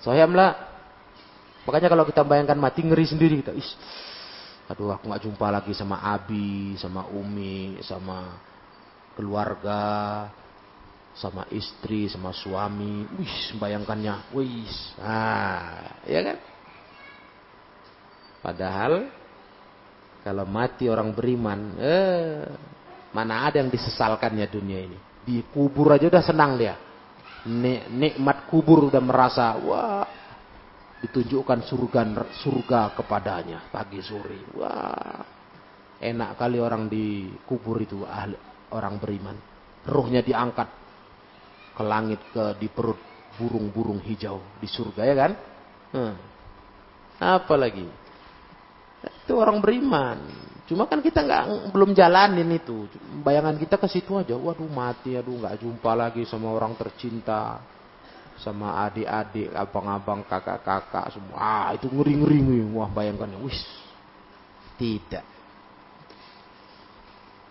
Soalnya Makanya kalau kita bayangkan mati ngeri sendiri kita. Is, aduh aku nggak jumpa lagi sama Abi, sama Umi, sama keluarga, sama istri, sama suami. Wih, bayangkannya. Wih, ah, ya kan? Padahal kalau mati orang beriman, eh, mana ada yang disesalkannya dunia ini. Di kubur aja udah senang dia. Nik, nikmat kubur udah merasa, wah, ditunjukkan surga surga kepadanya pagi sore. Wah, enak kali orang di kubur itu ahli, orang beriman. Ruhnya diangkat ke langit ke di perut burung-burung hijau di surga ya kan? Hmm. Apa lagi? Itu orang beriman. Cuma kan kita nggak belum jalanin itu. Bayangan kita ke situ aja. Waduh mati, aduh nggak jumpa lagi sama orang tercinta. sama adik-adik, abang-abang, kakak-kakak semua. Ah, itu ngeri-ngeri Wah, bayangkan. Wis. Tidak.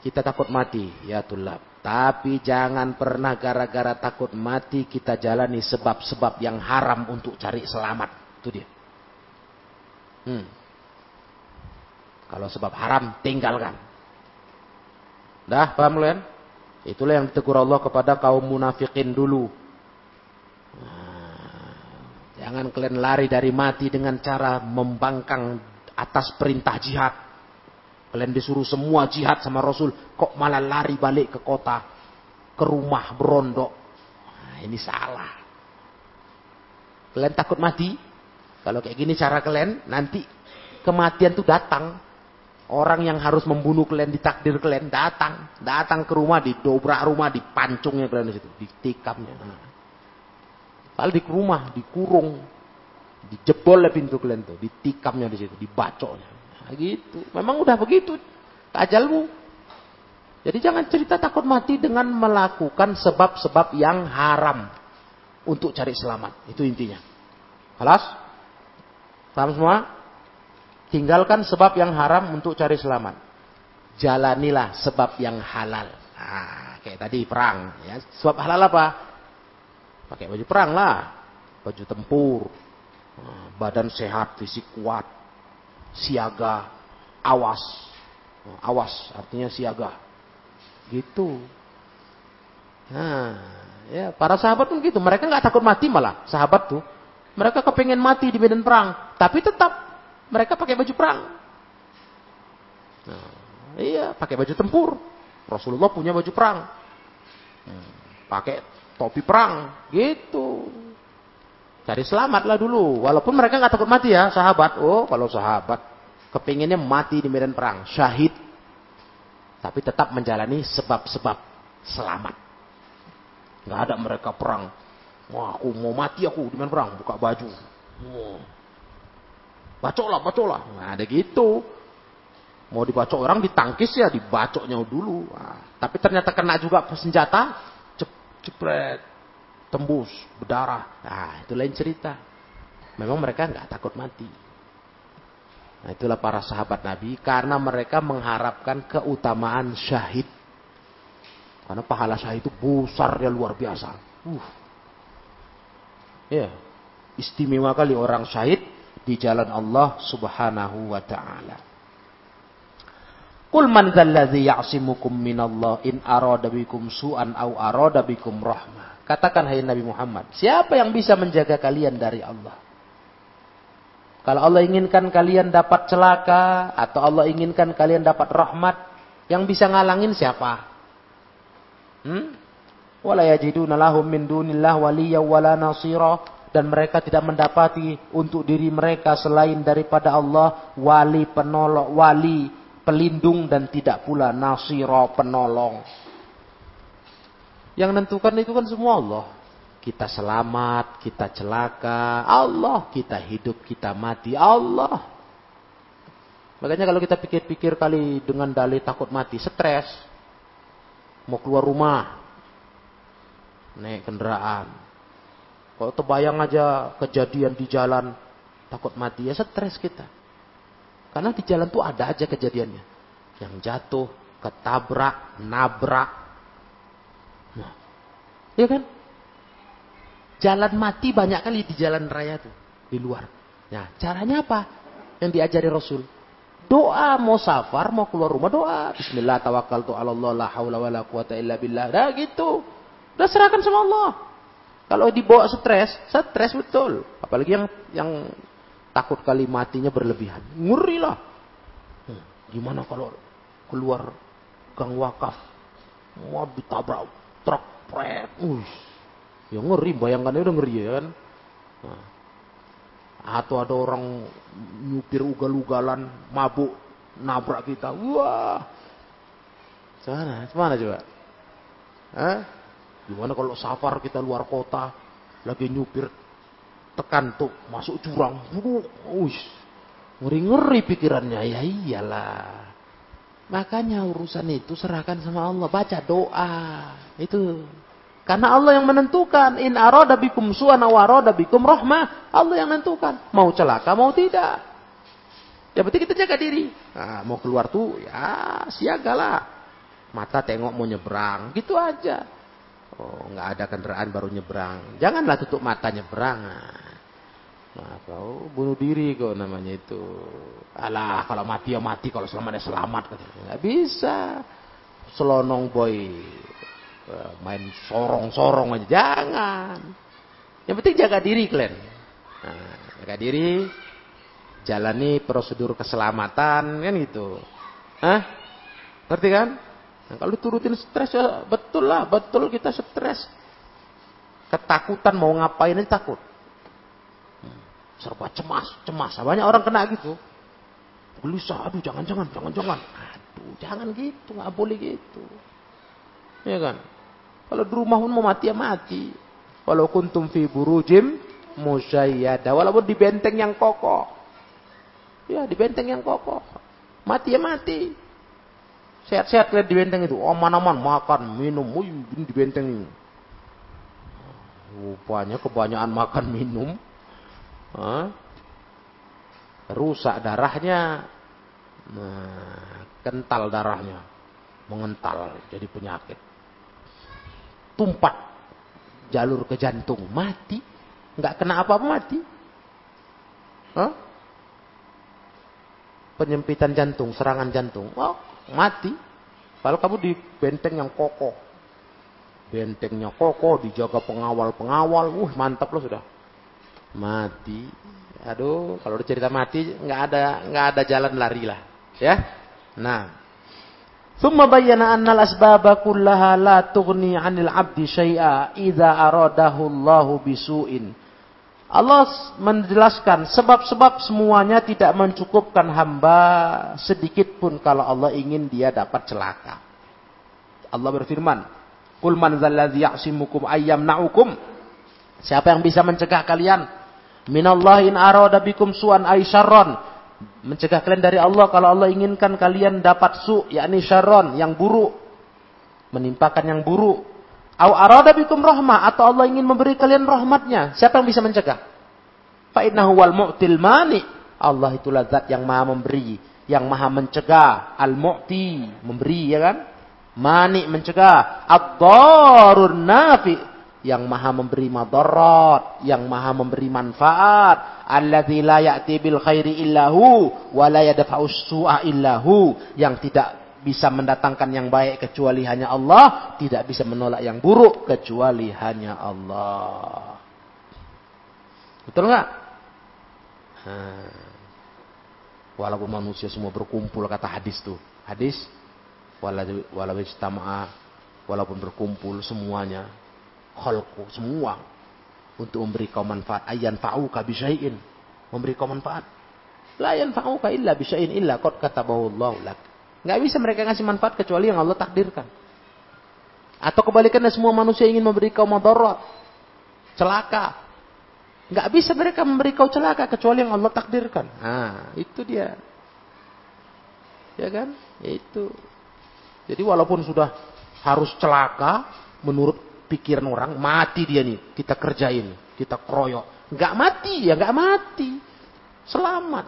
Kita takut mati, ya tulab. Tapi jangan pernah gara-gara takut mati kita jalani sebab-sebab yang haram untuk cari selamat. Itu dia. Hmm. Kalau sebab haram, tinggalkan. Dah, paham kalian? Itulah yang ditegur Allah kepada kaum munafikin dulu. Jangan kalian lari dari mati dengan cara membangkang atas perintah jihad. Kalian disuruh semua jihad sama Rasul. Kok malah lari balik ke kota. Ke rumah berondok. Nah, ini salah. Kalian takut mati? Kalau kayak gini cara kalian, nanti kematian tuh datang. Orang yang harus membunuh kalian ditakdir kalian datang, datang ke rumah, didobrak rumah, dipancungnya kalian di situ, ditikamnya. Nah. Padahal di rumah, dikurung, dijebol pintu kalian tuh, ditikamnya di situ, dibacoknya. Nah, gitu. Memang udah begitu ajalmu. Jadi jangan cerita takut mati dengan melakukan sebab-sebab yang haram untuk cari selamat. Itu intinya. Kelas? Paham semua? Tinggalkan sebab yang haram untuk cari selamat. Jalanilah sebab yang halal. Nah, kayak tadi perang. Ya. Sebab halal apa? Pakai baju perang lah. Baju tempur. Nah, badan sehat, fisik kuat. Siaga. Awas. Nah, awas artinya siaga. Gitu. Nah, ya para sahabat pun gitu. Mereka nggak takut mati malah. Sahabat tuh. Mereka kepengen mati di medan perang. Tapi tetap mereka pakai baju perang. Nah, iya, pakai baju tempur. Rasulullah punya baju perang. Hmm, pakai topi perang, gitu. Cari selamatlah dulu. Walaupun mereka nggak takut mati ya, sahabat. Oh, kalau sahabat kepinginnya mati di medan perang, syahid. Tapi tetap menjalani sebab-sebab selamat. Nggak ada mereka perang. Wah, aku mau mati aku di medan perang, buka baju. Bacoklah, bacoklah. Nah, ada gitu. Mau dibacok orang ditangkis ya, dibacoknya dulu. Nah, tapi ternyata kena juga senjata, cepret, tembus, berdarah. Nah, itu lain cerita. Memang mereka nggak takut mati. Nah, itulah para sahabat Nabi karena mereka mengharapkan keutamaan syahid. Karena pahala syahid itu besarnya luar biasa. Uh. Ya, istimewa kali orang syahid di jalan Allah Subhanahu wa taala. Qul man dzalladzi ya'simukum minallah in arada bikum su'an aw arada bikum rahmah. Katakan hai Nabi Muhammad, siapa yang bisa menjaga kalian dari Allah? Kalau Allah inginkan kalian dapat celaka atau Allah inginkan kalian dapat rahmat, yang bisa ngalangin siapa? Hmm? Wala yajiduna lahum min dunillah waliyya wala nasira dan mereka tidak mendapati untuk diri mereka selain daripada Allah wali penolong wali pelindung dan tidak pula nasiro penolong. Yang menentukan itu kan semua Allah. Kita selamat, kita celaka, Allah. Kita hidup, kita mati, Allah. Makanya kalau kita pikir-pikir kali dengan dalih takut mati, stres. Mau keluar rumah. Naik kendaraan. Kalau terbayang aja kejadian di jalan, takut mati, ya stres kita. Karena di jalan tuh ada aja kejadiannya. Yang jatuh, ketabrak, nabrak. Ya kan? Jalan mati banyak kali di jalan raya tuh. Di luar. Nah, caranya apa? Yang diajari Rasul. Doa mau safar, mau keluar rumah doa. Bismillah tawakal tu Allah la haula wala quwata illa billah. Dah gitu. Udah serahkan sama Allah. Kalau dibawa stres, stres betul. Apalagi yang yang Takut kali matinya berlebihan. Ngeri lah. Hmm, gimana kalau keluar gang wakaf. Mau ditabrak truk pret. Uh, ya ngeri. Bayangkan udah ngeri ya kan. Nah. Atau ada orang nyupir ugal-ugalan, mabuk, nabrak kita. Wah. Mana? Mana coba? Hah? Gimana kalau safar kita luar kota, lagi nyupir tekan tuh masuk jurang ush ngeri ngeri pikirannya ya iyalah makanya urusan itu serahkan sama Allah baca doa itu Karena Allah yang menentukan. In arada bikum su'ana wa arada bikum rahmah. Allah yang menentukan. Mau celaka, mau tidak. Ya berarti kita jaga diri. Nah, mau keluar tuh, ya siagalah. Mata tengok mau nyebrang. Gitu aja. Oh, nggak ada kendaraan baru nyebrang. Janganlah tutup mata nyebrang. Nah, kau bunuh diri kok namanya itu. Alah, kalau mati ya mati, kalau selamat ya selamat. Nggak bisa. Selonong boy Eh, main sorong-sorong aja. Jangan. Yang penting jaga diri kalian. Nah, jaga diri, jalani prosedur keselamatan kan gitu. Hah? Ngerti kan? Nah, kalau turutin stres ya betul lah, betul kita stres. Ketakutan mau ngapain ini takut. Serba cemas, cemas. Banyak orang kena gitu. Gelisah, aduh jangan, jangan, jangan, jangan. Aduh, jangan gitu, nggak boleh gitu. Ya kan? Kalau di rumah pun mau mati ya mati. Walau kuntum fi burujim musyayyada. Walaupun di benteng yang kokoh. Ya, di benteng yang kokoh. Mati ya mati. Sehat-sehat lihat di benteng itu. Aman-aman makan, minum. Wih, di benteng ini. Rupanya kebanyakan makan minum. Rusak darahnya. Nah, kental darahnya. Mengental jadi penyakit tumpat jalur ke jantung, mati. Nggak kena apa-apa mati. Penyempitan jantung, serangan jantung, oh, mati. Kalau kamu di benteng yang kokoh, bentengnya kokoh, dijaga pengawal-pengawal, uh mantap loh sudah mati. Aduh, kalau udah cerita mati nggak ada nggak ada jalan lari lah, ya. Nah, Thumma bayyana anna al-asbaba kullaha la 'anil 'abdi syai'a idza aradahu Allahu bisu'in. Allah menjelaskan sebab-sebab semuanya tidak mencukupkan hamba sedikit pun kalau Allah ingin dia dapat celaka. Allah berfirman, "Qul man dzalladzi ya'simukum ayyam na'ukum?" Siapa yang bisa mencegah kalian Minallahi in bikum su'an ay syarran mencegah kalian dari Allah kalau Allah inginkan kalian dapat su yakni syarron yang buruk. Menimpakan yang buruk. Au arada bikum rahmah atau Allah ingin memberi kalian rahmatnya. Siapa yang bisa mencegah? Fa innahu wal mu'til mani. Allah itulah zat yang maha memberi yang maha mencegah. Al mu'ti memberi ya kan? Mani mencegah. Ad-darun nafi yang maha memberi madarat, yang maha memberi manfaat, alladzi la ya'ti bil khairi illahu wa la yadfa'u su'a illahu, yang tidak bisa mendatangkan yang baik kecuali hanya Allah, tidak bisa menolak yang buruk kecuali hanya Allah. Betul nggak? Walaupun manusia semua berkumpul kata hadis tuh. Hadis walau walaupun berkumpul semuanya khalqu semua untuk memberi kau manfaat. Ayan fa'uka bisyai'in memberi kau manfaat. La yanfa'uka illa bisyai'in illa qad katabahu Allah lak. Enggak bisa mereka ngasih manfaat kecuali yang Allah takdirkan. Atau kebalikannya semua manusia ingin memberi kau madarat celaka. Enggak bisa mereka memberi kau celaka kecuali yang Allah takdirkan. Nah itu dia. Ya kan? Itu. Jadi walaupun sudah harus celaka menurut pikiran orang, mati dia nih, kita kerjain, kita kroyok. Nggak mati ya, nggak mati. Selamat.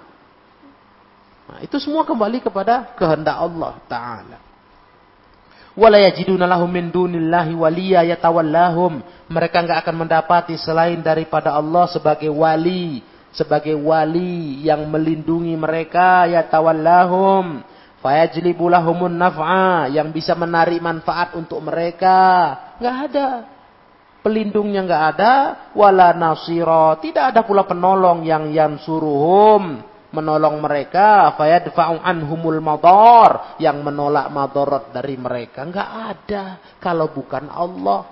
Nah, itu semua kembali kepada kehendak Allah Ta'ala. Mereka nggak akan mendapati selain daripada Allah sebagai wali, sebagai wali yang melindungi mereka yatawallahum Fayajlibu lahumun naf'a yang bisa menarik manfaat untuk mereka. Enggak ada. Pelindungnya enggak ada, wala nasira. Tidak ada pula penolong yang yansuruhum menolong mereka. Fayadfa'u anhumul madar yang menolak madarat dari mereka. Enggak ada. Kalau bukan Allah.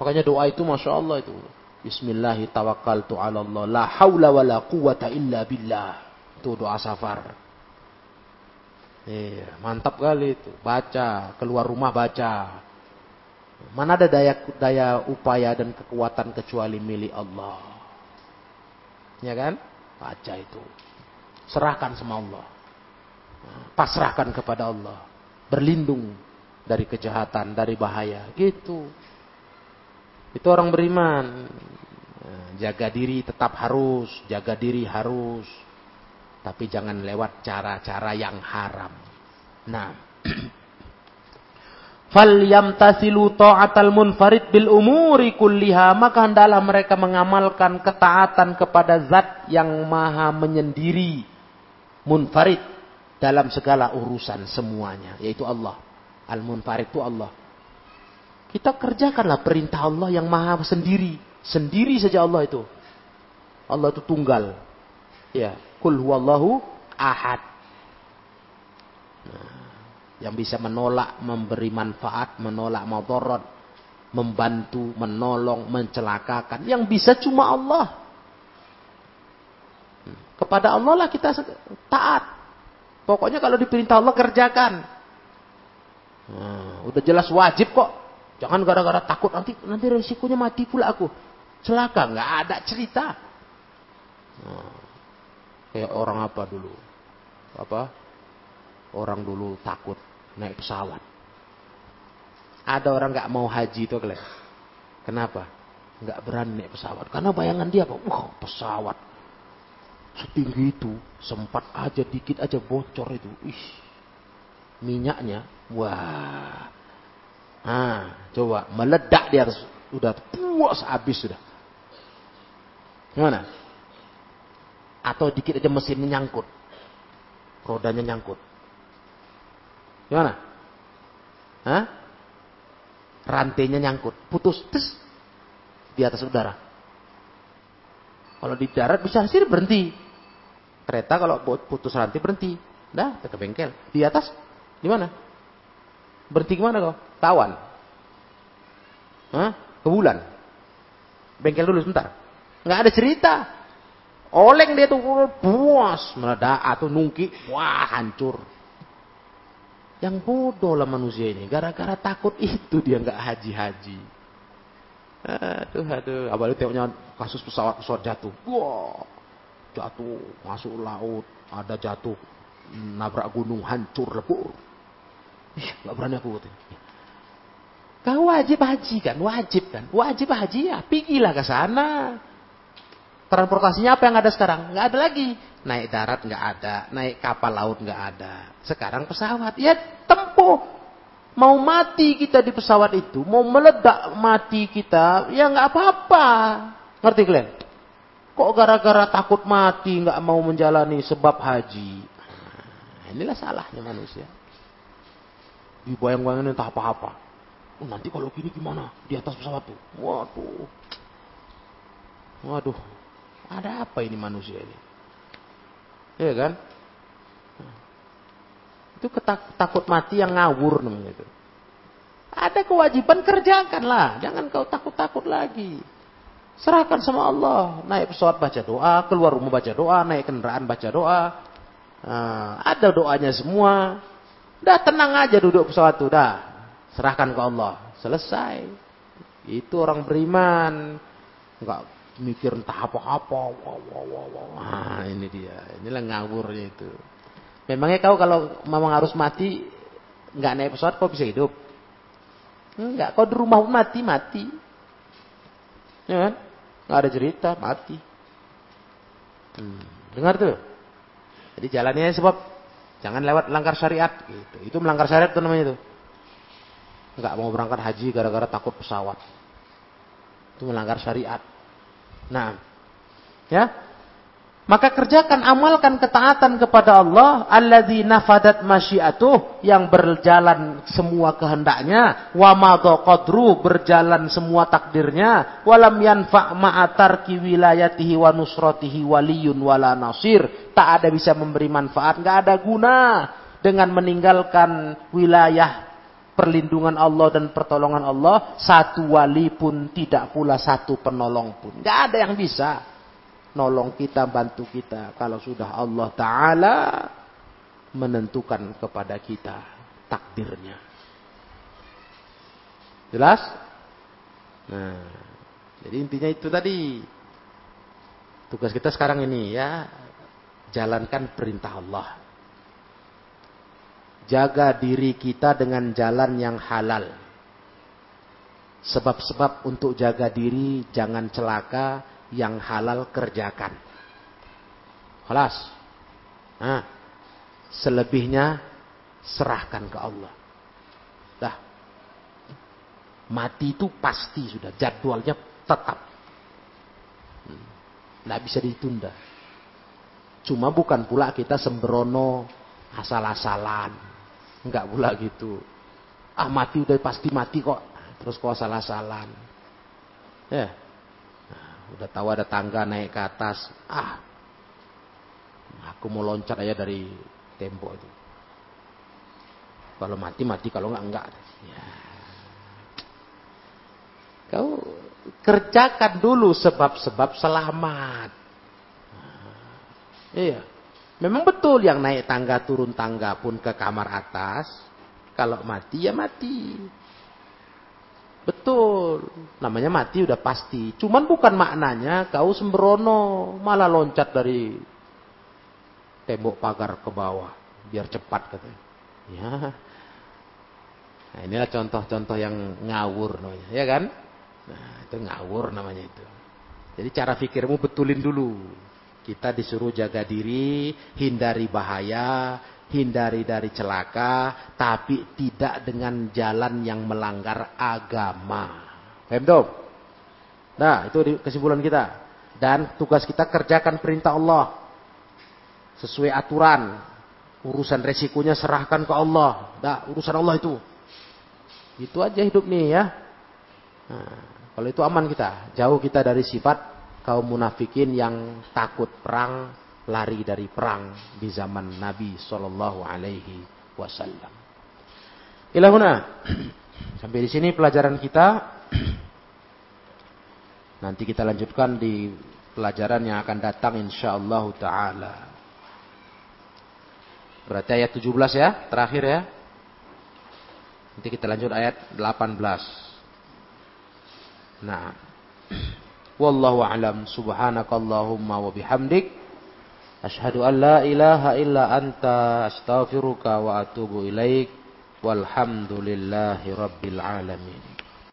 Makanya doa itu masya Allah itu. Bismillahi tawakkaltu ala Allah. La haula wa la illa billah. Itu doa safar Iya, mantap kali itu. Baca, keluar rumah baca. Mana ada daya daya upaya dan kekuatan kecuali milik Allah. Ya kan? Baca itu. Serahkan sama Allah. Pasrahkan kepada Allah. Berlindung dari kejahatan, dari bahaya. Gitu. Itu orang beriman. Jaga diri tetap harus, jaga diri harus. Tapi jangan lewat cara-cara yang haram. Nah, [CLEARS THROAT] fal yamtasilu ta'atal munfarid bil umuri kulliha. Maka hendaklah mereka mengamalkan ketaatan kepada zat yang maha menyendiri. Munfarid dalam segala urusan semuanya. Yaitu Allah. Al munfarid itu Allah. Kita kerjakanlah perintah Allah yang maha sendiri. Sendiri saja Allah itu. Allah itu tunggal. Ya kul huwallahu ahad nah, yang bisa menolak, memberi manfaat, menolak madarat, membantu, menolong, mencelakakan. Yang bisa cuma Allah. Kepada Allah lah kita taat. Pokoknya kalau diperintah Allah kerjakan. Nah, udah jelas wajib kok. Jangan gara-gara takut nanti nanti resikonya mati pula aku. Celaka, nggak ada cerita. Nah, kayak orang apa dulu? Apa? Orang dulu takut naik pesawat. Ada orang nggak mau haji itu kalian. Kenapa? Nggak berani naik pesawat. Karena bayangan dia apa? Wah pesawat setinggi itu sempat aja dikit aja bocor itu. Ih, minyaknya, wah. Nah, coba meledak di atas, udah puas habis sudah. Gimana? Atau dikit aja mesinnya nyangkut, rodanya nyangkut. Gimana? Hah? Rantainya nyangkut, putus, tes, di atas udara. Kalau di darat bisa sih berhenti. Kereta kalau putus rantai berhenti. Dah, ke bengkel. Di atas, di mana? Berhenti ke mana kau? Tawan. Hah? Ke bulan. Bengkel dulu sebentar. Nggak ada cerita. Oleng dia tuh buas meledak atau nungki, wah hancur. Yang bodoh lah manusia ini. Gara-gara takut itu dia nggak haji-haji. Aduh, aduh. Apalagi tengoknya kasus pesawat-pesawat jatuh. Wah, jatuh, masuk laut. Ada jatuh, nabrak gunung, hancur, lebur. Ih, gak berani aku. Kau wajib haji kan? Wajib kan? Wajib haji ya. Pergilah ke sana. Transportasinya apa yang ada sekarang? Nggak ada lagi. Naik darat nggak ada, naik kapal laut nggak ada. Sekarang pesawat, ya tempuh. Mau mati kita di pesawat itu, mau meledak mati kita, ya nggak apa-apa. Ngerti kalian? Kok gara-gara takut mati nggak mau menjalani sebab haji? Nah, inilah salahnya manusia. Dibayang-bayangin entah apa-apa. Oh, nanti kalau gini gimana? Di atas pesawat tuh. Waduh. Waduh. Ada apa ini manusia ini? Iya kan? Itu ketak, takut mati yang ngawur namanya itu. Ada kewajiban kerjakanlah, jangan kau takut-takut lagi. Serahkan sama Allah. Naik pesawat baca doa, keluar rumah baca doa, naik kendaraan baca doa. Nah, ada doanya semua. Dah tenang aja duduk pesawat itu, dah. Serahkan ke Allah. Selesai. Itu orang beriman. Enggak mikir entah apa-apa. Wah, wah, wah. Nah, ini dia. Inilah ngawurnya itu. Memangnya kau kalau memang harus mati, nggak naik pesawat, kau bisa hidup? Enggak, kau di rumah mati, mati. Ya kan? Nggak ada cerita, mati. Hmm. Dengar tuh. Jadi jalannya sebab jangan lewat langgar syariat. Gitu. Itu melanggar syariat tuh namanya itu. Enggak mau berangkat haji gara-gara takut pesawat. Itu melanggar syariat. Nah, ya. Maka kerjakan amalkan ketaatan kepada Allah alladzi nafadat masyiatuh yang berjalan semua kehendaknya wa qadru berjalan semua takdirnya walam yanfa ma'atarki wilayatihi wa nusratihi waliyun wala nasir tak ada bisa memberi manfaat enggak ada guna dengan meninggalkan wilayah perlindungan Allah dan pertolongan Allah, satu wali pun tidak pula satu penolong pun. Tidak ada yang bisa nolong kita, bantu kita. Kalau sudah Allah Ta'ala menentukan kepada kita takdirnya. Jelas? Nah, jadi intinya itu tadi. Tugas kita sekarang ini ya, jalankan perintah Allah jaga diri kita dengan jalan yang halal. Sebab-sebab untuk jaga diri jangan celaka yang halal kerjakan. Kelas. Nah, selebihnya serahkan ke Allah. Dah. Mati itu pasti sudah jadwalnya tetap. Tidak bisa ditunda. Cuma bukan pula kita sembrono asal-asalan. Enggak pula gitu. Ah mati udah pasti mati kok. Terus kok asal-asalan. Ya. Nah, udah tahu ada tangga naik ke atas. Ah. Aku mau loncat aja dari tembok itu. Kalau mati mati, kalau enggak enggak. Ya. Kau kerjakan dulu sebab-sebab selamat. Iya. Memang betul yang naik tangga turun tangga pun ke kamar atas. Kalau mati ya mati. Betul. Namanya mati udah pasti. Cuman bukan maknanya kau sembrono. Malah loncat dari tembok pagar ke bawah. Biar cepat katanya. Ya. Nah inilah contoh-contoh yang ngawur namanya. Ya kan? Nah itu ngawur namanya itu. Jadi cara pikirmu betulin dulu. Kita disuruh jaga diri, hindari bahaya, hindari dari celaka, tapi tidak dengan jalan yang melanggar agama. Paham Nah, itu kesimpulan kita. Dan tugas kita kerjakan perintah Allah. Sesuai aturan. Urusan resikonya serahkan ke Allah. Nah, urusan Allah itu. Itu aja hidup nih ya. Nah, kalau itu aman kita. Jauh kita dari sifat kaum munafikin yang takut perang, lari dari perang di zaman Nabi Shallallahu Alaihi Wasallam. Ilahuna, [CLEARS THROAT] sampai di sini pelajaran kita. [CLEARS THROAT] Nanti kita lanjutkan di pelajaran yang akan datang insyaallah taala. Berarti ayat 17 ya, terakhir ya. Nanti kita lanjut ayat 18. Nah, Wallahu a'lam. Subhanakallahumma wa bihamdik. Ashhadu an la ilaha illa anta astaghfiruka wa atubu ilaik. Walhamdulillahi rabbil alamin.